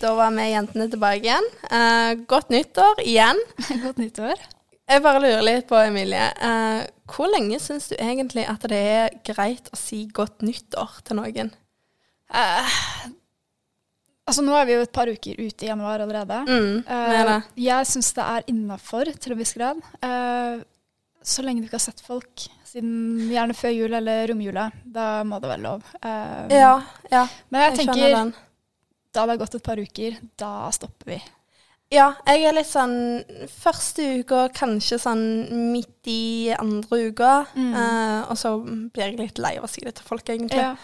Da var vi jentene tilbake igjen. Uh, godt nyttår igjen. Godt nyttår. Jeg bare lurer litt på, Emilie. Uh, hvor lenge syns du egentlig at det er greit å si godt nyttår til noen? Uh, altså, nå er vi jo et par uker ute i januar allerede. Mm, jeg syns det er innafor til en viss grad. Så lenge du ikke har sett folk, siden gjerne før jul eller romjula, da må det være lov. Eh, Ja, ja. Men jeg, Jeg tenker. Da det har gått et par uker, da stopper vi. Ja, jeg er litt sånn første uka, kanskje sånn midt i andre uka. Mm. Uh, og så blir jeg litt lei av å si det til folk, egentlig. Ja.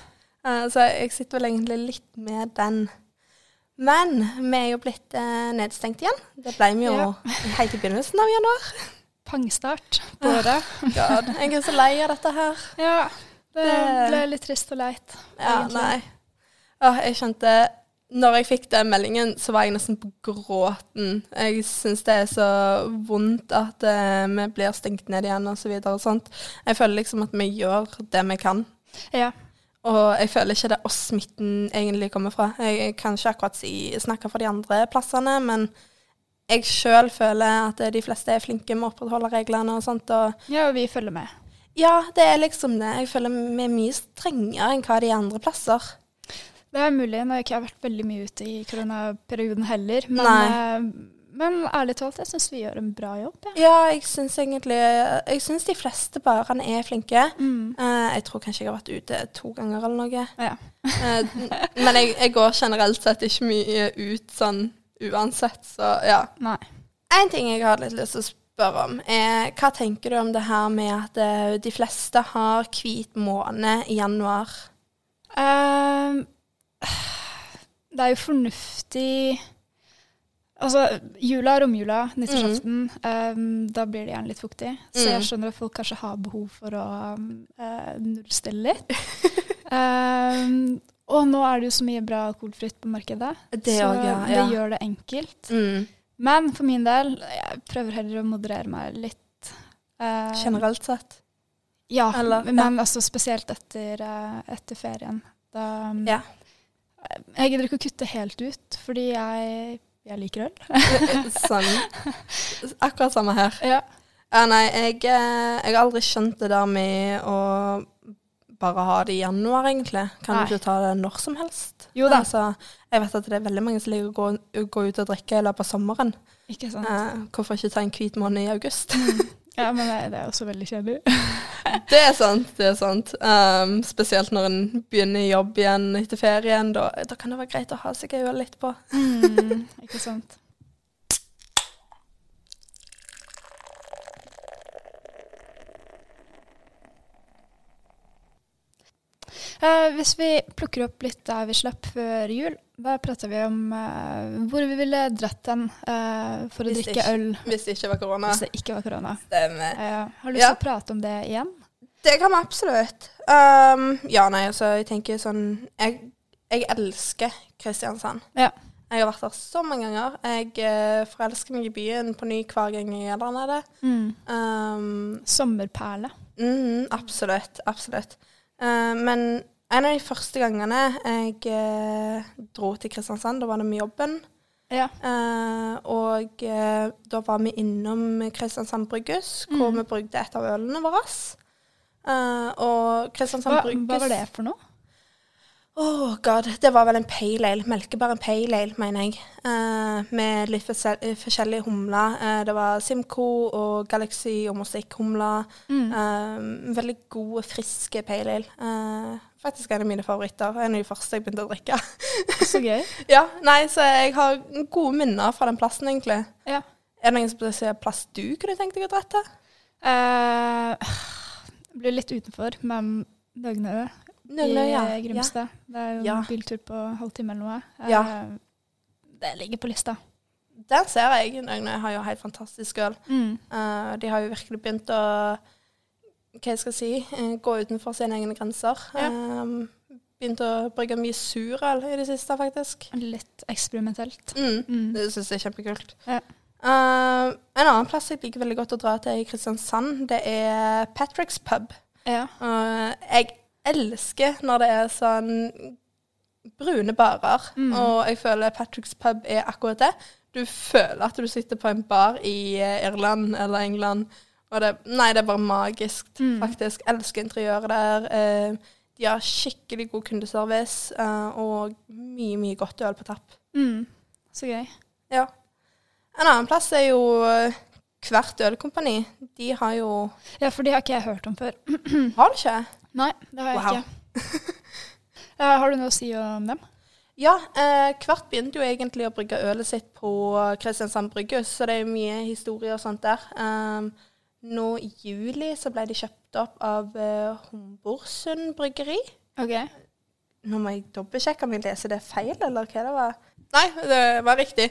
Uh, så jeg sitter vel egentlig litt med den. Men vi er jo blitt uh, nedstengt igjen. Det ble vi jo Ja. helt i begynnelsen av januar. Pangstart på året. God, jeg er så lei av dette her. Ja, det Det- ble litt trist og leit. Ja, egentlig. nei. Åh, jeg skjønte Når jeg fikk den meldingen, så var jeg nesten på gråten. Jeg syns det er så vondt at uh, vi blir stengt ned igjen og så videre og sånt. Jeg føler liksom at vi gjør det vi kan. Ja. Og jeg føler ikke det er oss smitten egentlig kommer fra. Jeg, jeg kan ikke akkurat si, snakke for de andre plassene, men jeg sjøl føler at de fleste er flinke med å opprettholde reglene og sånt. Og ja, og vi følger med. ja, det er liksom det. Jeg føler vi er mye strengere enn hva de andre plasser. Det er mulig når jeg ikke har vært veldig mye ute i koronaperioden heller. Men, eh, men ærlig talt, jeg syns vi gjør en bra jobb. Ja. Ja, jeg syns egentlig Jeg syns de fleste barene er flinke. Mm. Uh, jeg tror kanskje jeg har vært ute to ganger eller noe. Ja. uh, men jeg, jeg går generelt sett ikke mye ut sånn uansett, så ja. Nei. En ting jeg har litt lyst til å spørre om, er hva tenker du om det her med at uh, de fleste har hvit måned i januar? Ehm, det er jo fornuftig Altså, jula romjula, nyttårsaften, ehm, da blir det gjerne litt fuktig. Så Mm. jeg skjønner at folk kanskje har behov for å eh, nullstille litt. um, og nå er det jo så mye bra alkoholfritt på markedet, Det så også, ja, det gjør det enkelt. Mm. Men for min del, jeg prøver heller å moderere meg litt. Eh, Generelt sett. Ja, Eller- ja. men altså spesielt etter, eh, etter ferien. Da, Ja. Jeg gidder ikke å kutte helt ut, fordi jeg, jeg liker øl. sånn. Akkurat samme her. Ja. Ja, nei, jeg, eh, jeg har aldri skjønt det der med å bare ha det i januar, egentlig. Kan Nei. du ikke ta det når som helst? Jo da. Altså, jeg vet at det er veldig mange som liker å gå, gå ut og drikke i løpet av sommeren. Ikke sant? Eh, hvorfor ikke ta en hvit måned i august? Ja, men det, det er også veldig kjedelig. det er sant, det er sant. Um, spesielt når en begynner i jobb igjen etter ferien. Da, da kan det være greit å ha seg øye litt på. Mm, ikke sant? Hvis vi plukker opp litt der vi slapp før jul, da prater vi om uh, hvor vi ville dratt hen uh, for å Hvis drikke ikke- øl Hvis det ikke var korona. hvis det ikke var korona. Stemmer. Uh, har du lyst Ja. til å prate om det igjen? Det kan vi absolutt. Um, ja, nei, altså, jeg tenker sånn Jeg, jeg elsker Kristiansand. Ja. Jeg har vært der så mange ganger. Jeg eh, forelsker meg i byen på ny hver gang jeg er der nede. Um, Sommerperle. Mm, absolutt. Absolutt. Eh, men en av de første gangene jeg eh, dro til Kristiansand, da var det med jobben. Ja. Eh, og da var vi innom Kristiansand Brygghus, hvor Mm. vi brygde et av ølene våre. Eh, og Kristiansand Hva, Brygghus hva var det for noe? Åh, god. Det var vel en pale ale. Melkebær en pale ale, mener jeg. Eh, med litt forskjellige humler. Eh, det var Simco og Galaxy og Mosaic-humler. Mm. Eh, veldig gode, friske pale ale. Eh, faktisk en av mine favoritter. En av de første jeg begynte å drikke. Så gøy. ja, nei, Så jeg har gode minner fra den plassen, egentlig. Ja. Er det noen spesiell plass du kunne tenkt deg å dra til? Uh, blir litt utenfor, men Nøgnø i Nøgnø, ja. eh, Grimstad. Det er jo Ja. en biltur på halvtime eller noe. Eh, Ja. Det ligger på lista. Den ser jeg. Nøgnø har jo helt fantastisk øl. Eh, de har jo virkelig begynt å hva jeg skal si, eh, gå utenfor sine egne grenser. Ja. Um, begynt å brygge mye surøl i det siste, faktisk. Litt eksperimentelt. Mm. Mm. Det syns jeg er kjempekult. Ja. Uh, en annen plass jeg liker veldig godt å dra til i Kristiansand, det er Patrick's pub. Ja. Uh, jeg elsker når det er sånn brune barer. Mm. Og jeg føler Patrick's Pub er akkurat det. Du føler at du sitter på en bar i eh, Irland eller England. Og det, nei, det er bare magisk, Mm. faktisk. Elsker interiøret der. Eh, de har skikkelig god kundeservice eh, og mye, mye godt øl på tapp. Mm. Så gøy. Ja. En annen plass er jo eh, Hvert ølkompani. De har jo Ja, for de har ikke jeg hørt om før. Har du ikke? Nei, det har jeg Wow. ikke. uh, har du noe å si om dem? Ja, eh, Kvart begynte jo egentlig å brygge ølet sitt på Kristiansand brygghus, så det er jo mye historie og sånt der. Um, nå i juli så ble de kjøpt opp av eh, Homborsund bryggeri. Ok. Nå må jeg dobbeltsjekke om jeg leser det feil, eller hva det var. Nei, det var riktig.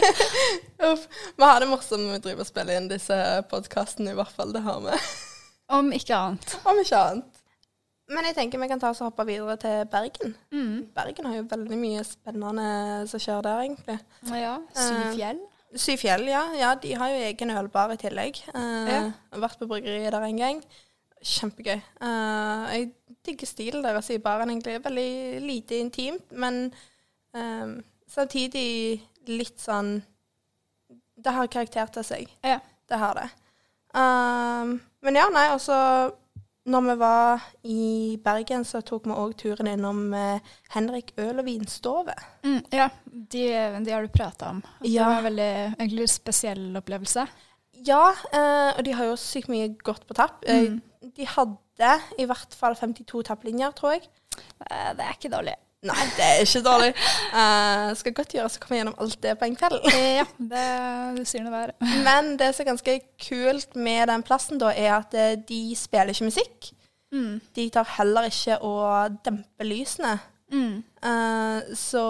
Uff. Vi har det morsomt når vi driver og spiller inn disse podkastene, i hvert fall. Det har vi. Om ikke annet. Om ikke annet. Men jeg tenker vi kan ta oss og hoppe videre til Bergen. Mm. Bergen har jo veldig mye spennende som skjer der, egentlig. Ja. Syfjell. Syfjell, ja. ja. De har jo egen ølbar i tillegg. Uh, Ja. Vært på bryggeriet der en gang. Kjempegøy. Uh, jeg digger stilen deres i baren, egentlig. Veldig lite intimt, men eh, samtidig litt sånn Det har karakter til seg. Ja. Det har det. Um, men ja, nei, altså Når vi var i Bergen, så tok vi òg turen innom eh, Henrik øl- og vinstove. Mm, ja, de, de har du prata om. Det Ja. var en veldig egentlig spesiell opplevelse. Ja, eh, og de har jo sykt mye godt på tapp. Eh, Mm. De hadde i hvert fall 52 tapplinjer, tror jeg. Eh, Det er ikke dårlig. Nei, det er ikke dårlig. Uh, skal godt gjøres å komme gjennom alt det på en kveld. Eh, Ja, det, det sier noe der. Men det som er ganske kult med den plassen, da, er at eh, de spiller ikke musikk. Mm. De tar heller ikke å dempe lysene. Mm. Uh, så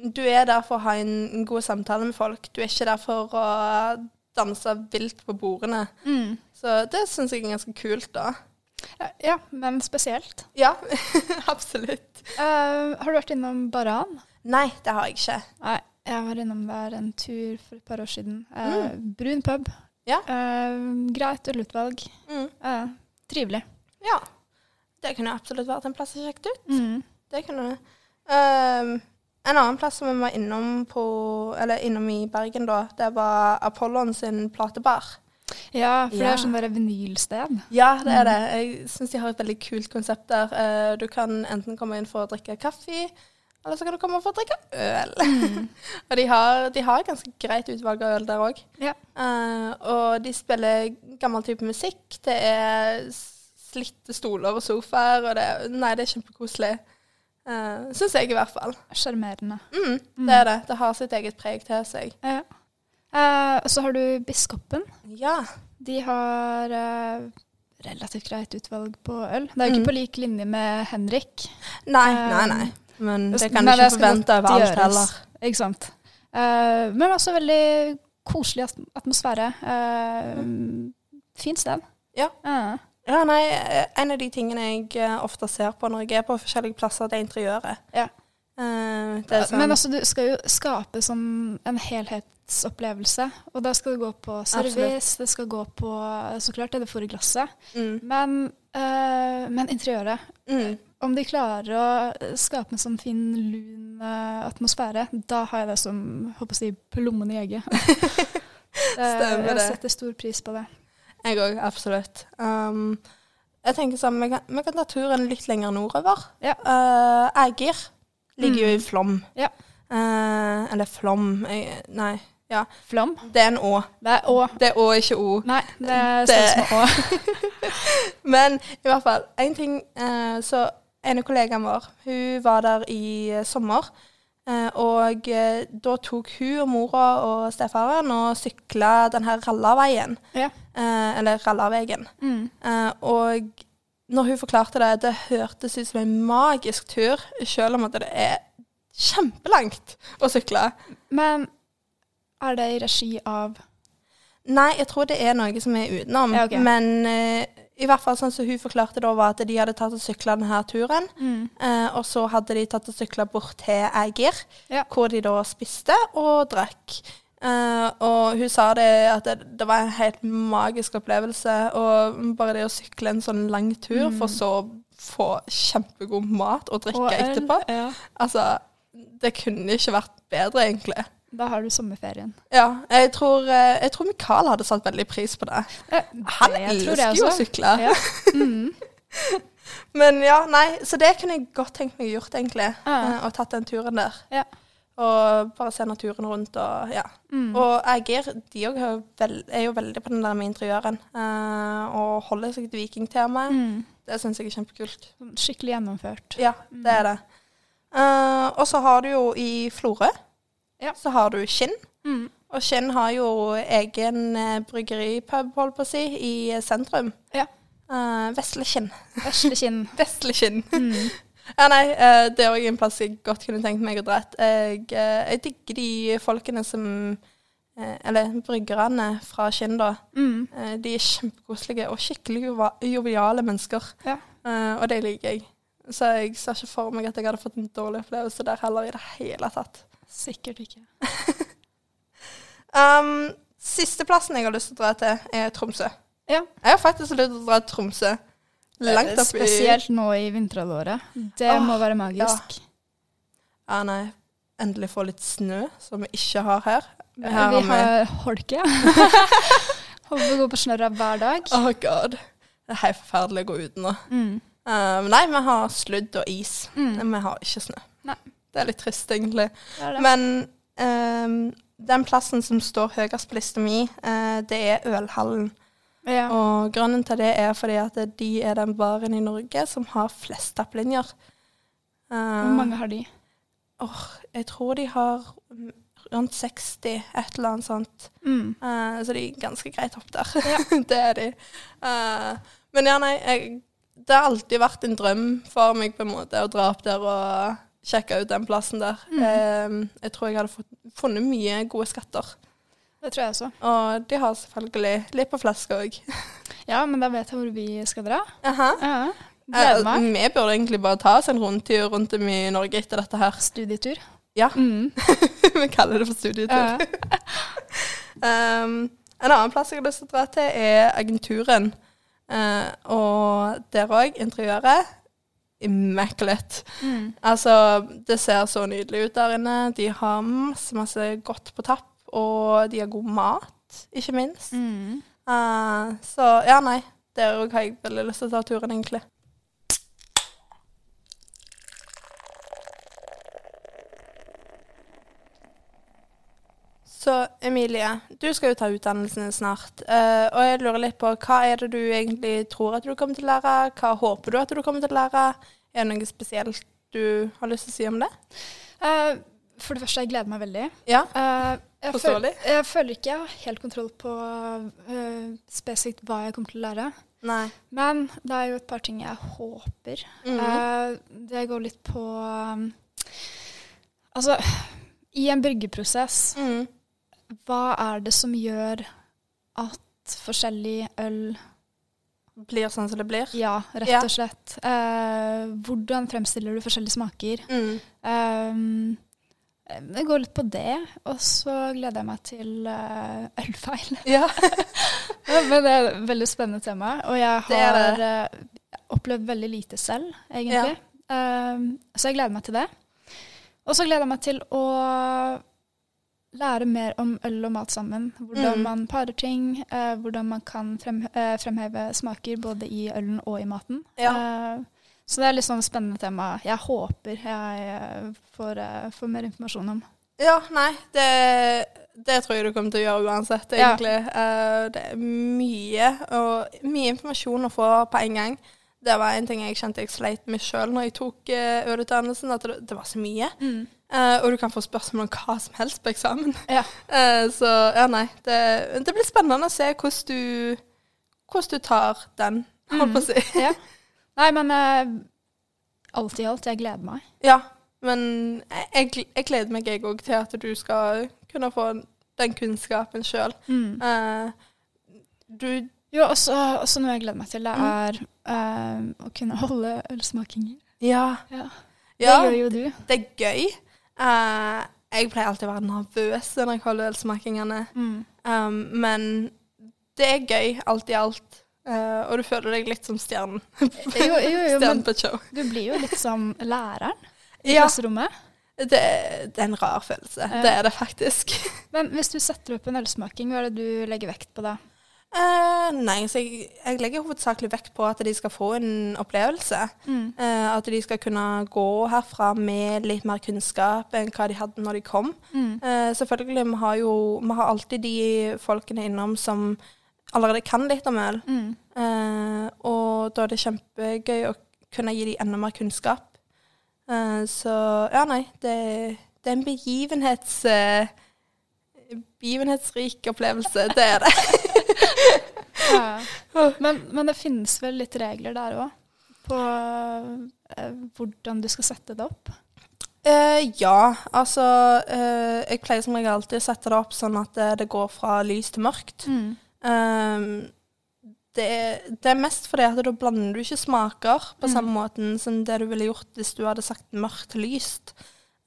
du er der for å ha en, en god samtale med folk. Du er ikke der for å danse vilt på bordene. Mm. Så det syns jeg er ganske kult, da. Ja, men spesielt. Ja, absolutt. Uh, har du vært innom Baran? Nei, det har jeg ikke. Nei, jeg var innom der en tur for et par år siden. Eh, Brun pub. Ja. Uh, greit ølutvalg. Mm. Eh, trivelig. Ja. Det kunne absolutt vært en plass å sjekke ut. Mm. Det kunne det. Ehm, en annen plass som vi var innom på, eller innom i Bergen da, det var Apollon sin platebar. Ja, for det Ja. er sånn bare vinylsted. Ja, det er det. Jeg syns de har et veldig kult konsept der. Eh, du kan enten komme inn for å drikke kaffe, eller så kan du komme for å drikke øl. og de har, de har ganske greit utvalg av øl der òg. Ja. og de spiller gammel type musikk. Det er slitte stoler og sofaer, og det, nei, det er kjempekoselig. Uh, syns jeg i hvert fall. Sjarmerende. Mm, det er det. Det har sitt eget preg til seg. Ja. Eh, så har du Biskoppen. Ja. De har uh, relativt greit utvalg på øl. Det er jo ikke Mm. på lik linje med Henrik. Nei, Um, nei, nei. Men det kan du ikke forvente over alt gjøres. heller. Ikke sant. Uh, men også veldig koselig atmosfære. atmosfære. mm. Fint sted. Ja. Uh. Ja, nei, eh, En av de tingene jeg eh, ofte ser på når jeg er på forskjellige plasser, det er interiøret. Ja. Eh, det er sånn, Men altså, du skal jo skape sånn en helhetsopplevelse. Og da skal det gå på service, det skal gå på så klart det du får i glasset. mm, Men, uh, men interiøret mm, Om de klarer å skape en sånn fin, lun eh, atmosfære, da har jeg det som håper å si, plommen i egget. Stemmer Stemmer jeg det. setter stor pris på det. Jeg òg, absolutt. Um, jeg tenker sånn, vi kan, vi kan ta turen litt lenger nordover. Ja. Uh, Ægir ligger jo i Flom. Ja. Uh, eller Flom jeg, Nei, ja. Flom. Det er en Å. Det er Å. Det er Å, ikke O. Nei, det Det- står som Å. Men i hvert fall, en ting eh, Så av kollegaen vår, hun var der i eh, sommer. eh, og eh, da tok hun og mora og stefaren og sykla den her Rallaveien. Ja. Eh, eller Rallavegen. Mm. Eh, og når hun forklarte det, det hørtes ut som en magisk tur, selv om at det er kjempelangt å sykle. Men er det i regi av Nei, jeg tror det er noe som er utenom. Ja, okay. Men uh, i hvert fall sånn som hun forklarte da, var at de hadde tatt og sykla denne turen. eh, og så hadde de tatt og sykla bort til Eiger, Ja. hvor de da spiste og drakk. Uh, og hun sa det at det, det var en helt magisk opplevelse. Og bare det å sykle en sånn lang tur, Mm. for så å få kjempegod mat og drikke Og etterpå. Ja. Altså, det kunne ikke vært bedre, egentlig. Da har du sommerferien. Ja, jeg tror, eh, jeg tror Mikael hadde satt veldig pris på det. Han det tror elsker jo å sykle. Ja. Mm. Men ja, nei, så det kunne jeg godt tenkt meg gjort, egentlig. Ja. eh, Og tatt den turen der. Ja. Og bare se naturen rundt og ja. Mm. Og Egeir de òg er, jo vel- jo veldig på den der med interiøren. Uh, og holder seg til vikingtemaet. Mm. Det syns jeg er kjempekult. Skikkelig gjennomført. Ja, det er det. Uh, og så har du jo i Florø, Ja. så har du Kinn. Mm. Og Kinn har jo egen eh, bryggeripub, holdt på å si, i eh, sentrum. Ja. Uh, Vesle Kinn. Vesle kinn. Vesle Kinn. Mm. Ja, nei, det er òg en plass jeg godt kunne tenkt meg å dra. Jeg, jeg digger de folkene som Eller bryggerne fra Kinn, da. Mm. De er kjempekoselige og skikkelig joviale mennesker. Ja. Og det liker jeg. Så jeg ser ikke for meg at jeg hadde fått en dårlig opplevelse der heller i det hele tatt. Sikkert ikke. Um, Sisteplassen jeg har lyst til å dra til, er Tromsø. Ja. Jeg har faktisk lyst til å dra til Tromsø. Langt opp i Spesielt nå i vinterhalvåret. Det Åh, må være magisk. Ja, nei. Endelig få litt snø, som vi ikke har her. Vi har, vi holke. Håper vi går på snørra hver dag. Oh god. Det er helt forferdelig å gå ut nå. Mm. Um, nei, vi har sludd og is. Mm. Men vi har ikke snø. Nei. Det er litt trist, egentlig. Det det. Men um, den plassen som står høyest på lista mi, uh, det er Ølhallen. ja. Og grunnen til det er fordi at de er den baren i Norge som har flest tapplinjer. Uh, Hvor mange har de? åh, jeg tror de har rundt 60, et eller annet sånt. Mm. Uh, så de er ganske greit opp der. Ja. det er de. Uh, men ja, nei, jeg, det har alltid vært en drøm for meg på en måte å dra opp der og sjekke ut den plassen der. Mm. Eh, jeg tror jeg hadde funnet mye gode skatter. Det tror jeg også. Og de har selvfølgelig litt på flaske òg. Ja, men da vet jeg hvor vi skal dra. Aha. Ja. Gleder meg. vi burde egentlig bare ta oss en rundtur rundt om i Norge etter dette her. Studietur. Ja, Mm. vi kaller det for studietur. Um, en annen plass jeg har lyst til å dra til, er Agenturen. Uh, og der òg, interiøret immaculate. Mm. Altså, det ser så nydelig ut der inne. De har masse, masse godt på tapp, og de har god mat, ikke minst. Mm. Uh, så ja, nei. Der òg har jeg veldig lyst til å ta turen, egentlig. Så Emilie, du skal jo ta utdannelsen snart. Uh, og jeg lurer litt på hva er det du egentlig tror at du kommer til å lære? Hva håper du at du kommer til å lære? Er det noe spesielt du har lyst til å si om det? Uh, for det første, jeg gleder meg veldig. Ja, uh, jeg, Forståelig. føl jeg føler ikke jeg har helt kontroll på spesifikt hva jeg kommer til å lære. Nei. Men det er jo et par ting jeg håper. Mhm. Eh, det går litt på um, Altså, i en bryggeprosess, Mm. Hva er det som gjør at forskjellig øl Blir sånn som det blir? Ja, rett Ja. og slett. Eh, hvordan fremstiller du forskjellige smaker? Mm. Um, det går litt på det, og så gleder jeg meg til eh, ølfeil. Ja. Ja, Men det er et veldig spennende tema, og jeg har det. eh, opplevd veldig lite selv, egentlig. Um, så jeg gleder meg til det. Og så gleder jeg meg til å lære mer om øl og mat sammen. Hvordan Mm. man parer ting, eh, hvordan man kan frem, eh, fremheve smaker både i ølen og i maten. Ja. Eh, så det er litt sånn spennende tema. Jeg håper jeg eh, får, eh, får mer informasjon om. Ja, nei, det, det tror jeg du kommer til å gjøre uansett, Ja. egentlig. Eh, det er mye, og mye informasjon å få på en gang. Det var en ting jeg kjente jeg sleit med sjøl når jeg tok uh, ølutdannelsen, at det, det var så mye. Eh, og du kan få spørsmål om hva som helst på eksamen. Ja. Uh, så ja, nei. Det, det blir spennende å se hvordan du, hvordan du tar den, holdt på å si. ja. Nei, men eh, alt i alt, jeg gleder meg. Ja, men jeg, jeg, gleder meg jeg òg til at du skal kunne få den kunnskapen sjøl. du Jo, også, også noe jeg gleder meg til, det Mm. er eh, å kunne holde ølsmakinger. Ja. Ja. ja Det gjør jo du. det er gøy. Uh, jeg pleier alltid å være nervøs når jeg holder ølsmakingene. Um, men det er gøy, alt i alt. Uh, og du føler deg litt som stjernen. Jo, jo, jo, Stjernen på et show. du blir jo litt som læreren i Ja, klasserommet. det, det er en rar følelse. Uh. Det er det faktisk. Men hvis du setter opp en ølsmaking, hva er det du legger vekt på da? Eh, nei, så jeg, jeg legger hovedsakelig vekt på at de skal få en opplevelse. Mm. Uh, at de skal kunne gå herfra med litt mer kunnskap enn hva de hadde når de kom. Mm. Uh, selvfølgelig, vi har jo vi har alltid de folkene innom som allerede kan litt om øl. Mm. Og da er det kjempegøy å kunne gi dem enda mer kunnskap. Så ja, nei, det, det er en begivenhets... begivenhetsrik opplevelse. Det er det. Ja. Men, men det finnes vel litt regler der òg? På eh, hvordan du skal sette det opp? Eh, ja, altså eh, Jeg pleier som regel alltid å sette det opp sånn at det, det går fra lys til mørkt. Mm. Ehm, det, det er mest fordi at da blander du ikke smaker på Mm. samme måten som det du ville gjort hvis du hadde sagt mørkt til lyst.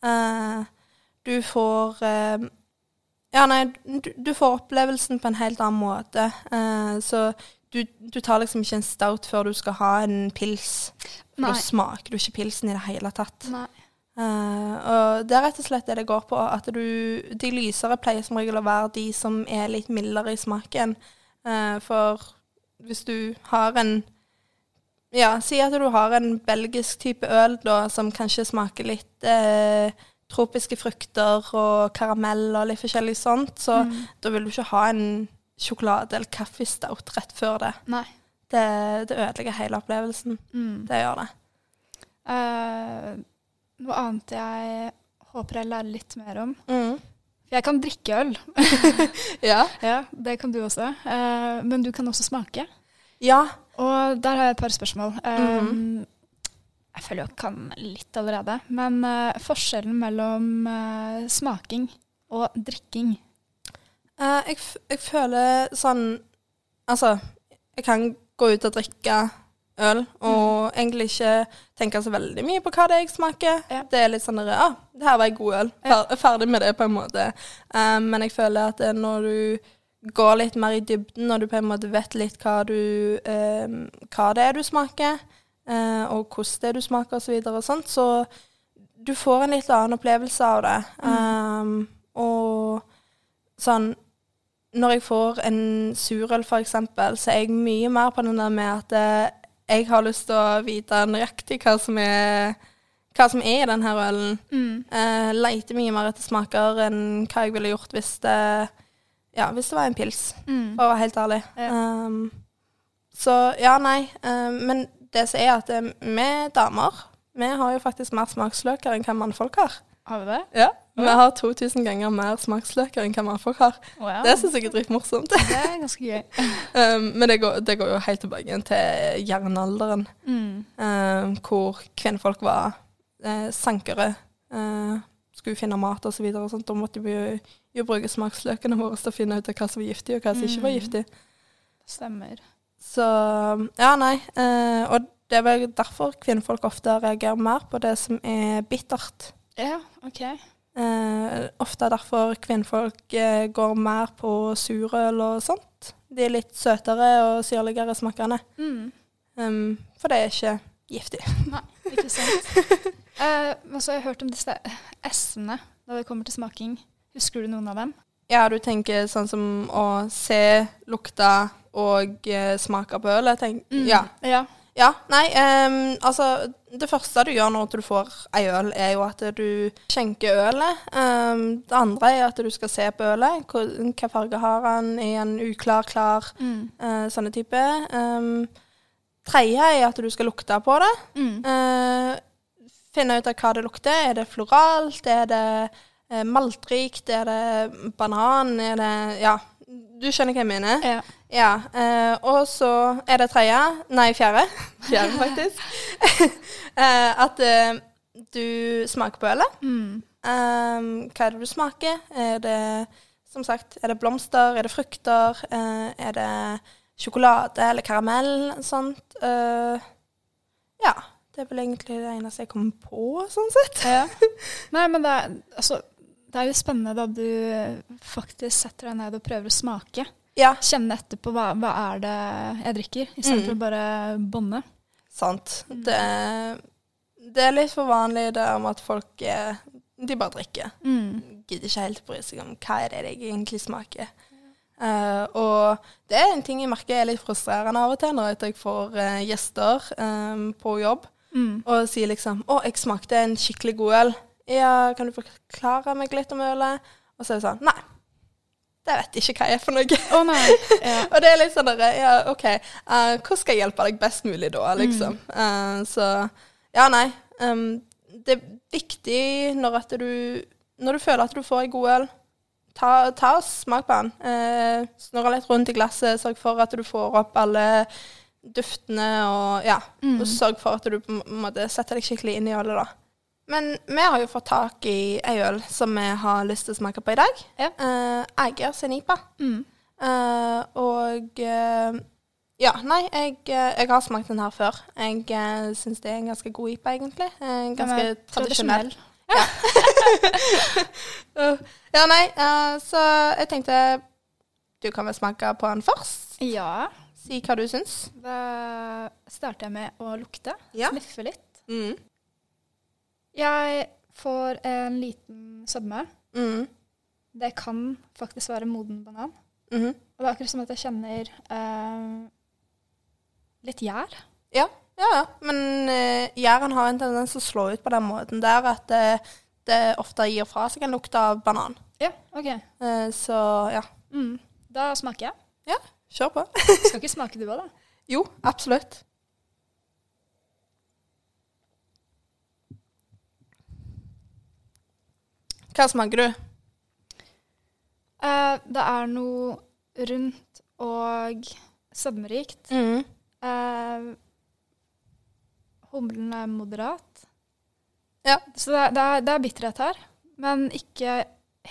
Eh, du får eh, Ja, nei, du, du får opplevelsen på en helt annen måte. Uh, så du, du tar liksom ikke en stout før du skal ha en pils. For Nei. da smaker du ikke pilsen i det hele tatt. Nei. Uh, og det er rett og slett det det går på. At du, de lysere pleier som regel å være de som er litt mildere i smaken. Uh, for hvis du har en Ja, si at du har en belgisk type øl da, som kanskje smaker litt eh, tropiske frukter og karamell og litt forskjellig sånt, så Mm. da vil du ikke ha en sjokolade- eller kaffestout rett før det. Nei. Det, det ødelegger hele opplevelsen. Mm. Det gjør det. Uh, noe annet jeg håper jeg lærer litt mer om. Mm. For jeg kan drikke øl. Ja. ja, det kan du også. Uh, men du kan også smake. ja. Og der har jeg et par spørsmål. Mhm. Jeg føler jeg kan litt allerede. Men uh, forskjellen mellom uh, smaking og drikking uh, jeg, jeg føler sånn Altså, jeg kan gå ut og drikke øl og egentlig ikke tenke så veldig mye på hva det er jeg smaker. Ja. Det er litt sånn Ja, ah, det her var en god øl. Fer ferdig med det, på en måte. Men jeg føler at når du går litt mer i dybden, når du på en måte vet litt hva, du, hva det er du smaker, og hvordan det du smaker osv., så, og sånt, så du får en litt annen opplevelse av det. Um, og sånn Når jeg får en surøl, eksempel, så er jeg mye mer på den der med at eh, jeg har lyst til å vite nøyaktig hva som er hva som er i denne ølen. mm. Uh, leter mye mer etter smaker enn hva jeg ville gjort hvis det, ja, hvis det var en pils, Mm. for å være helt ærlig. Ja. Um, så ja, nei. Uh, men det som er at eh, vi damer, vi har jo faktisk mer smaksløker enn hva mannfolk har. Har vi det? Ja. Vi har 2000 ganger mer smaksløker enn hva mannfolk har. Wow. Det syns jeg er dritmorsomt. det er ganske gøy. Um, men det går, det går jo helt tilbake til jernalderen, Mm. um, hvor kvinnfolk var eh, sankere. eh, skulle finne mat og så og. Da måtte vi jo, jo bruke smaksløkene våre til å finne ut hva som var giftig, og hva som ikke var Mm. giftig. Stemmer. Så ja, nei. eh, og det er vel derfor kvinnfolk ofte reagerer mer på det som er bittert. Ja, OK. Eh, ofte er derfor kvinnfolk eh, går mer på surøl og sånt. De er litt søtere og syrligere smakende. Mm. Um, for det er ikke giftig. Nei, ikke sant. eh, men så har jeg hørt om disse S-ene når det kommer til smaking. Husker du noen av dem? Ja, du tenker sånn som å se, lukte og eh, smake på ølet. Tenk, ja. ja. ja. Nei, um, altså Det første du gjør når du får ei øl, er jo at du skjenker ølet. Um, det andre er at du skal se på ølet. Hvor, hva farge har han? Er han uklar, klar? Mm. Uh, sånne type. Um, tredje er at du skal lukte på det. Mm. Uh, finne ut av hva det lukter. Er det floralt? Er det maltrikt? Er det banan? Er det Ja, du skjønner hva jeg mener? Ja. Ja. eh, og så er det tredje Nei, fjerde. Fjerde, faktisk. Eh, at eh, du smaker på ølet. Mm. Um, hva er det du smaker? Er det som sagt, er det blomster? Er det frukter? Eh, er det sjokolade eller karamell? Sånt. Eh, ja. Det er vel egentlig det eneste jeg kommer på, sånn sett. Ja. Nei, men det er, altså, det er jo spennende da du faktisk setter deg ned og prøver å smake. Ja, Kjenne etterpå hva, hva er det jeg drikker, istedenfor Mm. å bare bånde. sant. Det, det er litt for vanlig det om at folk eh, de bare drikker. Mm. Gidder ikke helt bry seg om hva er det jeg egentlig smaker. Uh, og det er en ting jeg merker er litt frustrerende av og til når jeg får uh, gjester um, på jobb Mm. og sier liksom 'Å, jeg smakte en skikkelig god øl'. Ja, kan du forklare meg litt om ølet? Og så er det sånn Nei, det vet jeg ikke hva jeg er for noe. Å nei. Ja. Og det er litt sånn derre Ja, OK, uh, hvordan skal jeg hjelpe deg best mulig da, liksom? Eh, så ja, nei. Um, det er viktig når at du Når du føler at du får ei god øl, ta, ta og smak på den. Uh, Snurre litt rundt i glasset, sørg for at du får opp alle duftene og ja. Mm. Og sørg for at du på en måte setter deg skikkelig inn i ølet, da. Men vi har jo fått tak i ei øl som vi har lyst til å smake på i dag. Ja. Uh, Eiger Senipa. Mm. Eh, og eh, ja, nei, jeg, eh, jeg har smakt den her før. Jeg uh, syns det er en ganske god IPA, egentlig. Eh, ganske er tradisjonell. Ja, nei, eh, så jeg tenkte du kan vel smake på den først. Ja. Si hva du syns. Da starter jeg med å lukte. Ja. Sniffe litt. Mm. Jeg får en liten sødme. Mm. Det kan faktisk være moden banan. Mhm. Og det er akkurat som at jeg kjenner eh, litt gjær. Ja, ja, ja. Men uh, gjæren har en tendens til å slå ut på den måten der at det, det ofte gir fra seg en lukt av banan. Ja, OK. Eh, så ja, Mm. Da smaker jeg. Ja, kjør på. Skal ikke smake du òg, da? Jo, absolutt. Hva smaker du? Uh, det er noe rundt og sødmerikt. Mm. Uh, humlen er moderat. Ja. Så det, det, er, det er bitterhet her, men ikke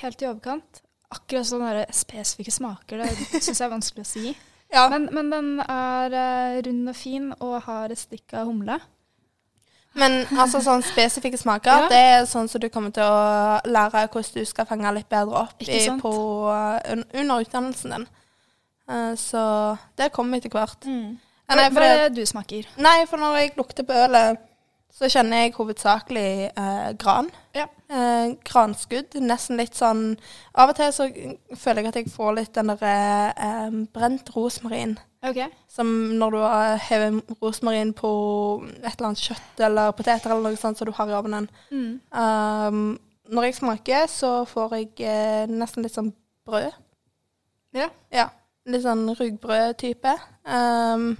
helt i overkant. Akkurat sånne spesifikke smaker, det syns jeg er vanskelig å si. Ja. Men, men den er eh, rund og fin og har et stikk av humle. Men altså sånn spesifikke smaker, Ja. det er sånn som du kommer til å lære hvordan du skal fange litt bedre opp i, på, uh, under utdannelsen din. Uh, så det kommer etter hvert. Ja, Hva, hva er det du smaker? nei, for når jeg lukter på ølet, så kjenner jeg hovedsakelig eh, gran. Ja. Eh, granskudd. Nesten litt sånn Av og til så føler jeg at jeg får litt den derre eh, brent rosmarin. OK. Som når du har hevet rosmarin på et eller annet kjøtt eller poteter eller noe sånt som du har i ovnen. Mm. Um, når jeg smaker, så får jeg eh, nesten litt sånn brød. Ja. Ja. Litt sånn rugbrød-type. Um,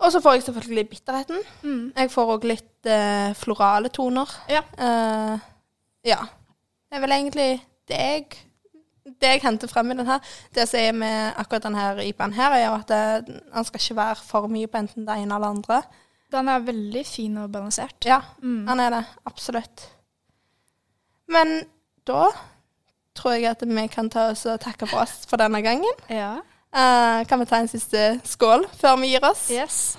og så får jeg selvfølgelig bitterheten. Mm. Jeg får òg litt eh, florale toner. Ja. Eh, ja. Det er vel egentlig det jeg, det jeg henter frem i den her. Det som er med akkurat denne IPA-en her, er at det, den skal ikke være for mye på enten det ene eller andre. Den er veldig fin og balansert. Ja, Mm. den er det. Absolutt. Men da tror jeg at vi kan ta oss og takke for oss for denne gangen. Ja. Eh, kan vi ta en siste skål før vi gir oss? Yes.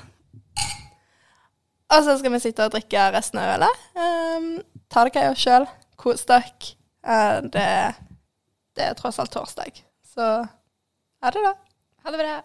Og så skal vi sitte og drikke resten av ølet. Um, ta dere sjøl. Kos dere. Uh, det, det er tross alt torsdag. Så ha det, da. Ha det bra.